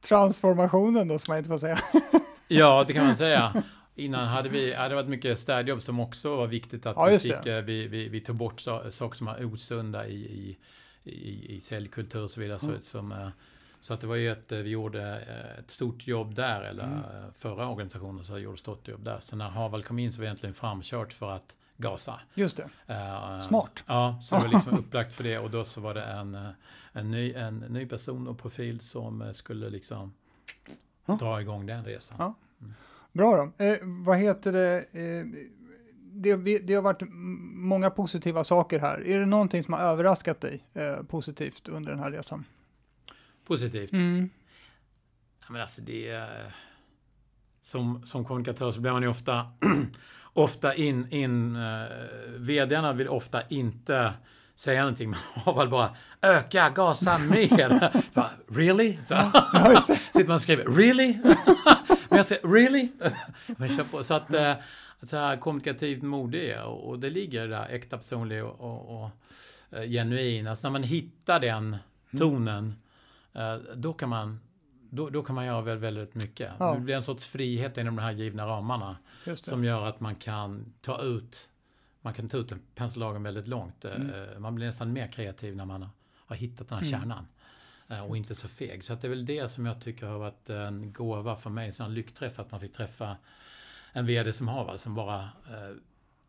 transformationen då, som man inte får säga. ja, det kan man säga. Innan hade vi, hade varit mycket städjobb som också var viktigt att ja, vi, fick, vi, vi, vi, tog bort saker som var osunda i, i, i, i säljkultur och så vidare. Mm. Så, som, så att det var ju att vi gjorde ett stort jobb där, eller mm. förra organisationen så gjorde stort jobb där. Så när Haval kom in så var det egentligen framkört för att gasa. Just det. Uh, Smart. Ja, så det var liksom upplagt för det och då så var det en, eh, en, ny, en ny person och profil som eh, skulle liksom ja. dra igång den resan. Ja. Mm. Bra då. Eh, vad heter det? Eh, det, det, har varit många positiva saker här. Är det någonting som har överraskat dig eh, positivt under den här resan? Positivt? Mm. Ja, men alltså det. Som, som kommunikatör så blir man ju ofta ofta in, in uh, vdarna vill ofta inte säga någonting. Man har väl bara öka, gasa mer. bara, really? Så, ja. Sitter man och skriver really? Men jag säger really? Men kör på. Så att, uh, att så här kommunikativt mode är. Och, och det ligger där äkta, personlig och, och, och eh, genuin. Alltså när man hittar den tonen, eh, då kan man då, då kan man göra väldigt, väldigt mycket. Ja. Det blir en sorts frihet inom de här givna ramarna. Som gör att man kan ta ut man kan ta ut en pensellagen väldigt långt. Mm. Eh, Man blir nästan mer kreativ när man har, har hittat den här Mm. kärnan. Eh, Och inte så feg. Så det är väl det som jag tycker har varit en gåva för mig. En lyckträff att man fick träffa en VD som Harvard som bara eh,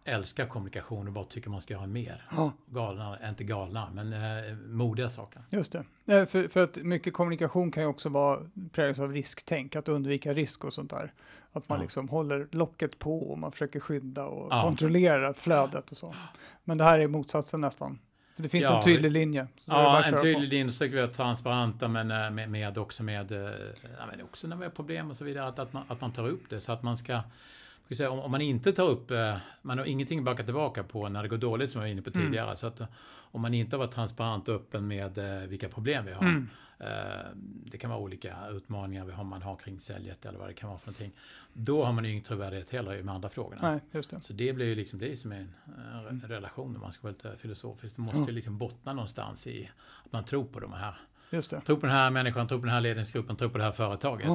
älskar kommunikation och bara tycker man ska göra mer. Ja, Galna, inte galna, men eh, modiga saker. just det. Eh, För, för att mycket kommunikation kan ju också vara präglas av risktänk, att undvika risk och sånt där. Att man Ja. liksom håller locket på och man försöker skydda och Ja. kontrollera flödet och så. Men det här är motsatsen nästan. För det finns en tydlig linje. är Ja, en tydlig linje så vi vara transparenta men eh, med, med också med, eh, ja, men också när vi har problem och så vidare, att, att, man, att man tar upp det så att man ska säga, om, om man inte tar upp, eh, man har ingenting att backa tillbaka på när det går dåligt som jag var inne på Mm. tidigare. Så att eh, om man inte har varit transparent och öppen med eh, vilka problem vi har. Mm. Det kan vara olika utmaningar vi har, man har kring säljet eller vad det kan vara för någonting. Då har man ju ingen trovärdighet heller i de andra frågorna. Nej, just det. Så det blir ju liksom det som är en, en re- relation om man ska vara lite filosofisk. Det måste ju liksom bottna någonstans i att man tror på de här. Just det. Tror på den här människan, tror på den här ledningsgruppen, tror på det här företaget.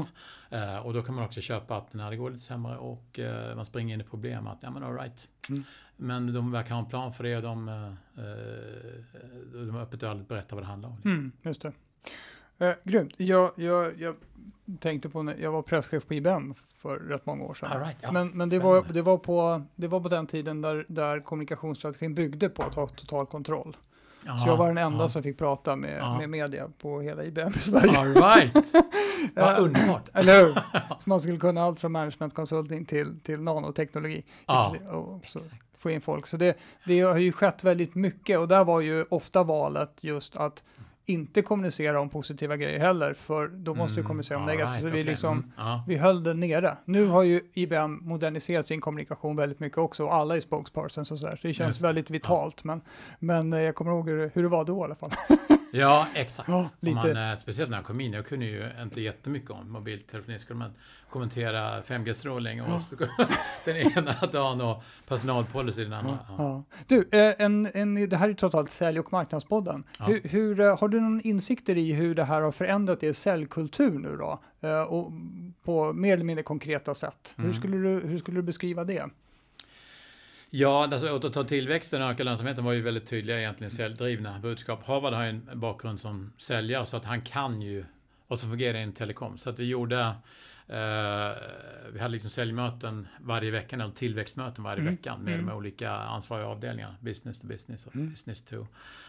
Eh, och då kan man också köpa att när det går lite sämre och eh, man springer in i problem att ja men all right. Mm. Men de verkar ha en plan för det och de, eh, eh, de öppet och ärligt berättar vad det handlar om. Mm, just det. Eh, grymt. Jag, jag, jag tänkte på när jag var presschef på IBM för rätt många år sedan. Right, ja. men men det, var, det, var på, det var på den tiden där, där kommunikationsstrategin byggde på att ha total kontroll. Så Jaha, jag var den enda ja. som fick prata med, med media på hela IBM i Sverige. All right! Vad Ja. underbart! Eller hur? Så man skulle kunna allt från management consulting till, till nanoteknologi. Ja, och så exakt. få in folk. Så det, det har ju skett väldigt mycket och där var ju ofta valet just att inte kommunicera om positiva grejer heller, för då måste vi Mm, kommunicera om all negativt. right, så vi, okej. liksom, Mm, ja. vi höll det nere. Nu har ju IBM moderniserat sin kommunikation väldigt mycket också och alla är spokespersons och sådär. Så det känns Just väldigt vitalt. Men, men eh, jag kommer ihåg hur, hur det var då i alla fall. Ja, exakt. Om lite. Man, eh, speciellt när jag kom in, jag kunde ju inte jättemycket om mobiltelefoni. Skulle man kommentera 5G-strålning och så, den ena dagen och personalpolicy den andra. Ja. Ja. Du, eh, en, en, det här är trots allt Sälj och marknadspodden. Ja. Hur, hur, eh, har du någon insikter i hur det här har förändrat er säljkultur nu då? Och på mer eller mindre konkreta sätt. Hur, Mm. skulle du, hur skulle du beskriva det? Ja, alltså, att ta tillväxten och öka lönsamheten var ju väldigt tydliga egentligen säljdrivna budskap. Harvard har ju en bakgrund som säljare så att han kan ju vad som fungerar inom telekom. Så att vi gjorde eh, vi hade liksom säljmöten varje vecka, eller tillväxtmöten varje Mm. vecka med Mm. de olika ansvariga avdelningarna. Business to business och Mm. business to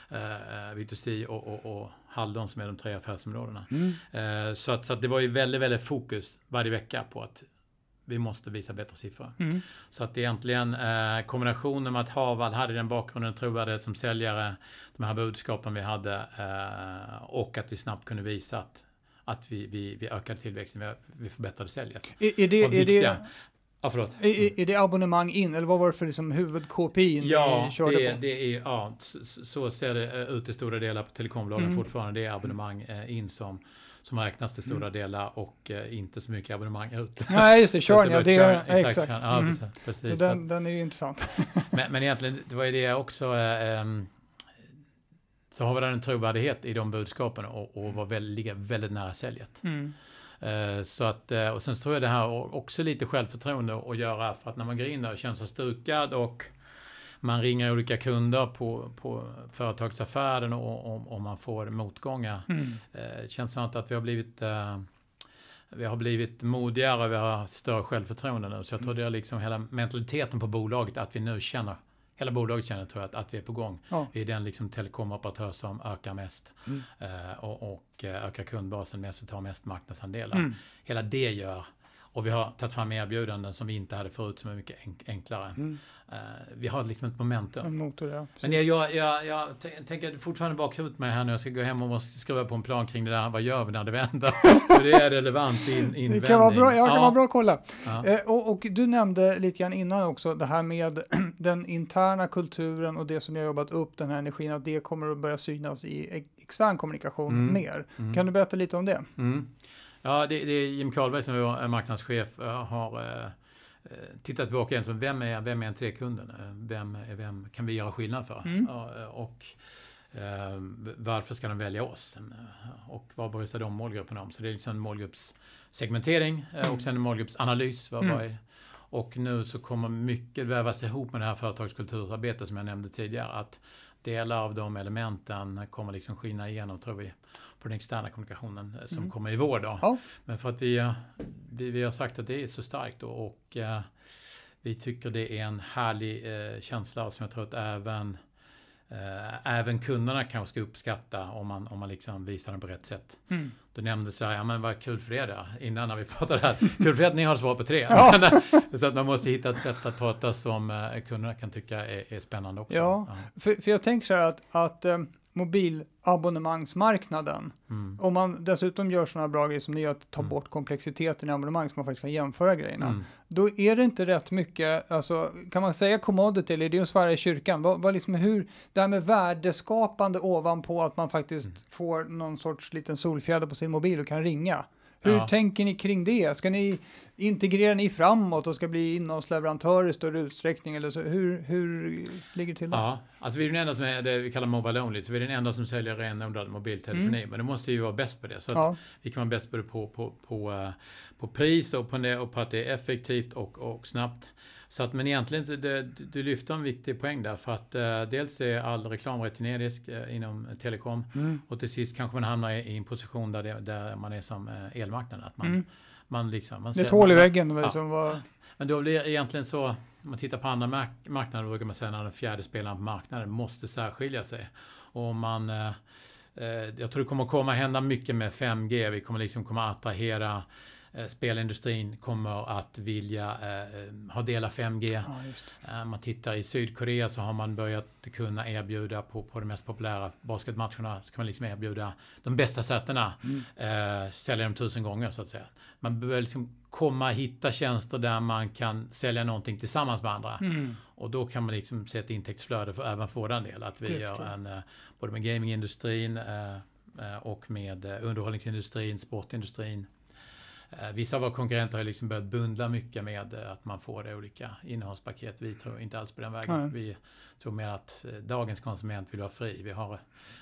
eh, B2C och, och, och Haldon som är de tre affärsområdena. Mm. Eh, så att, så att det var ju väldigt, väldigt fokus varje vecka på att vi måste visa bättre siffror. Mm. Så att egentligen eh, kombinationen med att Harvard hade den bakgrunden, trovärdighet som säljare, de här budskapen vi hade eh, och att vi snabbt kunde visa att, att vi, vi, vi ökade tillväxten, vi, vi förbättrade säljet. Är, är, det, är, det. Ja, förlåt. är, är- är det abonnemang in eller vad var det för liksom huvud-KPI Ja, ni körde det, på? det är, ja, så, så ser det eh, ut i stora delar på telekombolagen Mm. fortfarande. Det är abonnemang eh, in som, som räknas till stora Mm. delar och eh, inte så mycket abonnemang ut. Nej, just det, körn, ja, det är exakt. Ja, Mm. precis. Så den, den är ju intressant. Men, men egentligen, det var ju det också... Eh, ehm, så har vi en trovärdighet i de budskapen och, och var väl, ligga väldigt nära säljet. Mm. Eh, så att, eh, och sen tror jag det här också lite självförtroende att göra för att när man går in där och känner sig stukad och man ringer olika kunder på, på företagsaffären och, och, och man får motgångar. Mm. Eh, känns som att vi har blivit eh, vi har blivit modigare, vi har större självförtroende nu. Så jag tror det är liksom hela mentaliteten på bolaget, att vi nu känner, hela bolaget känner tror jag, att, att vi är på gång. Ja. Vi är den liksom telekomoperatör som ökar mest Mm. eh, och, och eh, ökar kundbasen mest och tar mest marknadsandelar. Mm. Hela det gör, och vi har tagit fram erbjudanden som vi inte hade förut som är mycket enk- enklare. Mm. Eh, vi har liksom ett momentum. En motor, ja. Men jag, jag, jag, jag tänker fortfarande bakhuvudet med här nu. Jag ska gå hem och måste skruva på en plan kring det där. Vad gör vi när det vänder? För det är relevant in, invändning. Det kan vara bra, ja, det kan vara bra att kolla. Ja. Eh, och, och du nämnde lite grann innan också det här med den interna kulturen och det som jag jobbat upp, den här energin, att det kommer att börja synas i ex- extern kommunikation Mm. mer. Mm. Kan du berätta lite om det? Ja, det, det är Jim Karlberg som är marknadschef, eh, har eh, titta tillbaka igen, vem är, vem är en trekunden? Vem, vem kan vi göra skillnad för? Mm. Och eh, varför ska de välja oss? Och vad bryr sig de målgrupperna om? Så det är liksom en målgruppssegmentering mm. och sen en målgruppsanalys. Vad, mm. vad och nu så kommer mycket vävas ihop med det här företagskulturarbetet som jag nämnde tidigare. Att delar av de elementen kommer liksom skina igenom, tror vi, på den externa kommunikationen som mm. kommer i vår. Då. Ja. Men för att vi, vi, vi, har sagt att det är så starkt då, och eh, vi tycker det är en härlig eh, känsla som jag tror att även Eh, även kunderna kanske ska uppskatta om man, om man liksom visar den på rätt sätt. Mm. Du nämnde så här, ja men vad kul för er då, innan när vi pratade här. kul för er att ni har svar på tre. Ja. så att man måste hitta ett sätt att prata som eh, kunderna kan tycka är, är spännande också. Ja, ja. För, för jag tänker så här att, att mobilabonnemangsmarknaden. Mm. Om man dessutom gör sådana bra grejer som ni gör, att ta mm. bort komplexiteten i abonnemang så man faktiskt kan jämföra grejerna. Mm. Då är det inte rätt mycket, alltså kan man säga commodity eller är det att svära i kyrkan? Vad, vad liksom, hur, det här med värdeskapande ovanpå att man faktiskt mm. får någon sorts liten solfjäder på sin mobil och kan ringa. Hur ja. tänker ni kring det? Ska ni integrera ni framåt och ska bli innehållsleverantör i större utsträckning? Eller så? Hur, hur ligger det till? Där? Ja, alltså vi är den enda som är det vi kallar Mobile Only, så vi är den enda som säljer renodlad mobiltelefoni. Mm. Men det måste ju vara bäst på det. Så ja. vi kan vara bäst både på, på, på, eh, på pris och på, det, och på att det är effektivt och, och snabbt. Så att, men egentligen, det, du lyfter en viktig poäng där för att eh, dels är all reklam retinerisk eh, inom telekom mm. och till sist kanske man hamnar i, i en position där, det, där man är som eh, elmarknaden. Att man, mm. man liksom, man det är ett hål i väggen. Ja. Som var... Men då blir egentligen så, om man tittar på andra mark marknader brukar man säga att den fjärde spelaren på marknaden måste särskilja sig. Och man eh, eh, jag tror det kommer komma hända mycket med 5G. Vi kommer liksom komma attrahera spelindustrin kommer att vilja eh, ha del av 5G. Ja, eh, man tittar i Sydkorea så har man börjat kunna erbjuda på, på de mest populära basketmatcherna så kan man liksom erbjuda de bästa sätena. Mm. Eh, sälja dem tusen gånger så att säga. Man behöver liksom komma och hitta tjänster där man kan sälja någonting tillsammans med andra. Mm. Och då kan man liksom se ett intäktsflöde för, även för vår del. Att vi Klyftor. gör en, både med gamingindustrin och med underhållningsindustrin, sportindustrin Eh, vissa av våra konkurrenter har liksom börjat bundla mycket med eh, att man får olika innehållspaket. Vi tror inte alls på den vägen. Mm. Vi tror mer att eh, dagens konsument vill vara fri. Vi har,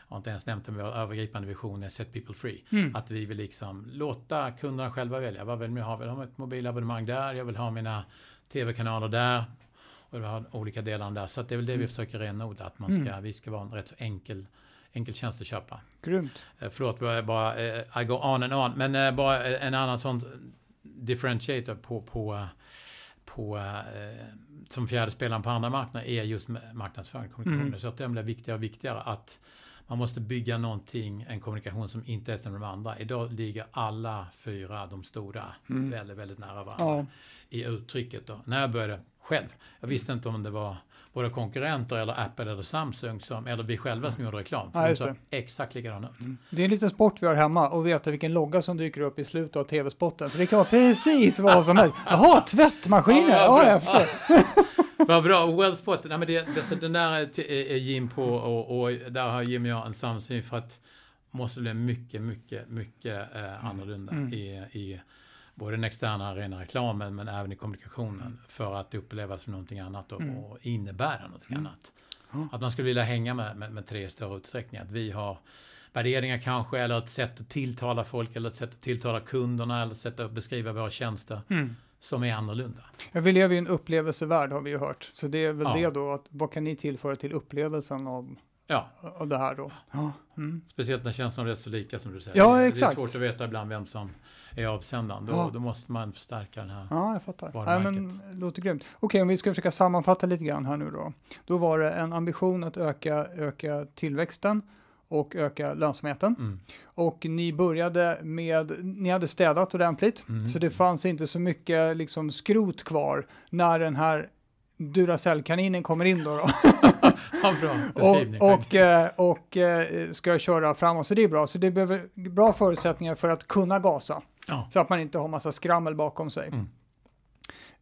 har inte ens nämnt det, men vår övergripande vision är Set People Free. Mm. Att vi vill liksom låta kunderna själva välja. Vad vill man ha? Vill ha ett mobilabonnemang där? Jag vill ha mina tv-kanaler där. Och vi har olika delar där. Så det är väl det vi mm. försöker renodla. Att man ska, mm. vi ska vara en rätt så enkel enkel tjänst att köpa. Grymt. Eh, förlåt, bara, eh, I go on and on. Men eh, bara en annan sån differentiator på, på, på som fjärde spelaren på andra marknader är just marknadsföring, kommunikation. Mm. Så att det blir viktigare och viktigare att man måste bygga någonting, en kommunikation som inte är som de andra. Idag ligger alla fyra, de stora, mm. väldigt, väldigt nära varandra ja. i uttrycket. Då. När jag började själv, jag visste inte om det var våra konkurrenter eller Apple eller Samsung som, eller vi själva som gjorde reklam. För ja, de såg exakt likadana ut. Mm. Det är en liten sport vi har hemma och veta vilken logga som dyker upp i slutet av tv-spotten. För det kan vara precis vad som helst. Jaha, tvättmaskiner! Ja, ja, jag Vad bra, well spot. Nej, men det, det, den där är Jim på och, och där har Jim och jag en samsyn för att måste bli mycket, mycket, mycket eh, annorlunda mm. i, i både den externa rena reklamen men även i kommunikationen mm. för att upplevas som någonting annat och, mm. och innebära någonting mm. annat. Att man skulle vilja hänga med, med, med tre större utsträckning. Att vi har värderingar kanske, eller ett sätt att tilltala folk, eller ett sätt att tilltala kunderna, eller ett sätt att beskriva våra tjänster. Mm. som är annorlunda. Ja, vi lever i en upplevelsevärld har vi ju hört. Så det är väl ja. det då, att vad kan ni tillföra till upplevelsen av, ja. av det här då? Ja. Mm. Speciellt när känslorna är så lika som du säger. Ja, exakt. Det är svårt att veta ibland vem som är avsändaren. Då, ja. då måste man förstärka den här Ja, jag fattar. Ja, men, det låter grymt. Okej, okay, om vi ska försöka sammanfatta lite grann här nu då. Då var det en ambition att öka, öka tillväxten och öka lönsamheten. Mm. Och ni började med, ni hade städat ordentligt, mm. så det fanns inte så mycket liksom skrot kvar när den här Duracell-kaninen kommer in då. då. ja, bra och, och, eh, och, och eh, ska köra framåt, så det är bra. Så det behöver bra förutsättningar för att kunna gasa. Ja. Så att man inte har massa skrammel bakom sig. Mm.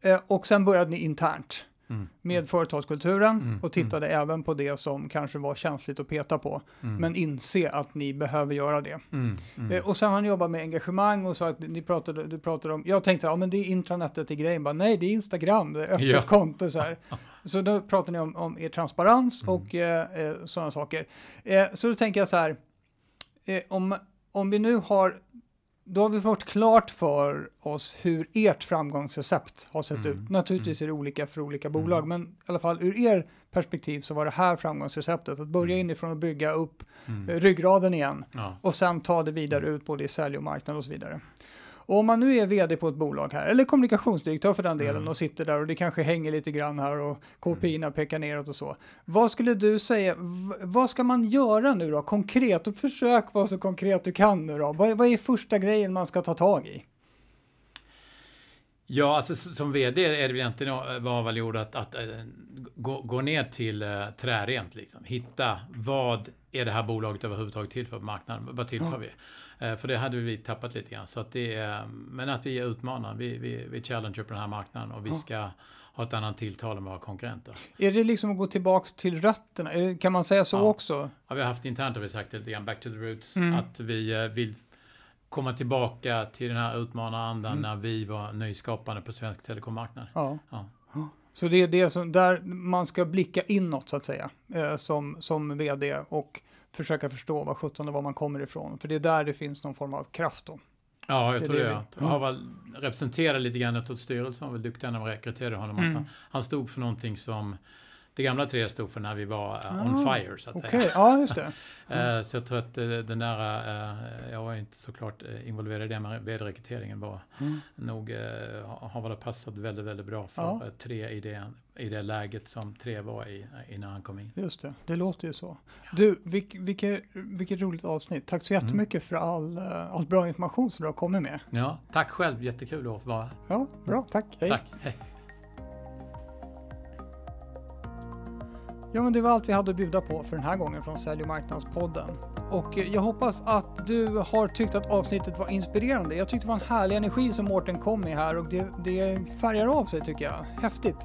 Eh, och sen började ni internt. Mm. med företagskulturen Mm, och tittade även på det som kanske var känsligt att peta på. Mm. Men inse att ni behöver göra det. Mm. Mm. Eh, Och sen har ni jobbat med engagemang och så att ni pratade, du pratade om, jag tänkte så här, ja men det är intranetet i grejen, bara nej det är Instagram, det är öppet Ja. konto så här. Så då pratar ni om, om er transparens Mm. och eh, eh, sådana saker. Eh, så då tänker jag så här, eh, om, om vi nu har, då har vi fått klart för oss hur ert framgångsrecept har sett Mm. ut. Naturligtvis är det olika för olika bolag, men i alla fall ur er perspektiv så var det här framgångsreceptet, att börja inifrån och bygga upp Mm. eh, ryggraden igen Ja. och sen ta det vidare ut både i sälj och marknad och så vidare. Och om man nu är vd på ett bolag här, eller kommunikationsdirektör för den delen, Mm. och sitter där och det kanske hänger lite grann här och KPI pekar neråt och så. Vad skulle du säga, vad ska man göra nu då konkret? Och försök vara så konkret du kan nu då. Vad, vad är första grejen man ska ta tag i? Ja, alltså som VD är det väl egentligen eh, var väl gjort att, att eh, gå, gå ner till uh, trärent liksom. Hitta vad är det här bolaget överhuvudtaget till för på marknaden? Vad tillför Ja. vi? Eh, för det hade vi tappat lite grann. Så att det är, men att vi är utmanare. Vi, vi, vi challenger på den här marknaden och vi Ja. ska ha ett annat tilltal än våra konkurrenter. Är det liksom att gå tillbaka till rötterna? Det- Kan man säga så Ja. också? Ja, vi har haft internt har vi sagt lite grann back to the roots. Mm. Att vi vill komma tillbaka till den här utmanarandan Mm. när vi var nyskapande på svensk telekommarknad. Ja. Ja. Så det är det som, där man ska blicka inåt så att säga, eh, som, som vd och försöka förstå vad sjutton det var man kommer ifrån. För det är där det finns någon form av kraft då. Ja, jag Det tror det. Jag vi- har väl representerat lite grann åt styrelsen, var väl duktig när vi rekryterade honom. Att Mm. han, han stod för någonting som det gamla tre stod för när vi var Ah, on fire, så att Okej, säga. ja just det. Eh, så jag tror att eh, den där, jag var inte såklart involverad i det, men vd-rekryteringen var Mm. nog, har väl passat väldigt, väldigt bra för Ja. tre i det, i det läget som tre var i innan han kom in. Just det, det låter ju så. Du, vilk, vilket, vilket roligt avsnitt. Tack så jättemycket för all, all bra information som du har kommit med. Ja, tack själv, jättekul att få vara Ja, bra, tack. Hej. Tack, hej. Ja, men det var allt vi hade att bjuda på för den här gången från Sälj och marknadspodden. Och eh, jag hoppas att du har tyckt att avsnittet var inspirerande. Jag tyckte det var en härlig energi som Mårten kom med här och det, det färgar av sig tycker jag. Häftigt.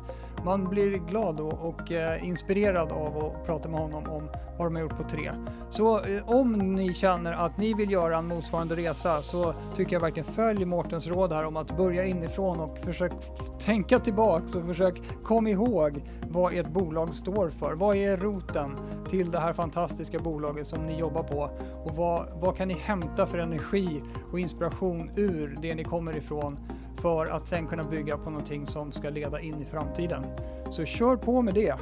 Man blir glad och, och eh, inspirerad av att prata med honom om vad de har gjort på tre. Så eh, om ni känner att ni vill göra en motsvarande resa så tycker jag verkligen följ Mårtens råd här om att börja inifrån och försök tänka tillbaks och försök kom ihåg vad ert bolag står för. Vad är roten till det här fantastiska bolaget som ni jobbar på? Och vad, vad kan ni hämta för energi och inspiration ur det ni kommer ifrån för att sen kunna bygga på någonting som ska leda in i framtiden? Så kör på med det.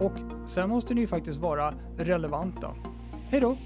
Och sen måste ni ju faktiskt vara relevanta. Hej då!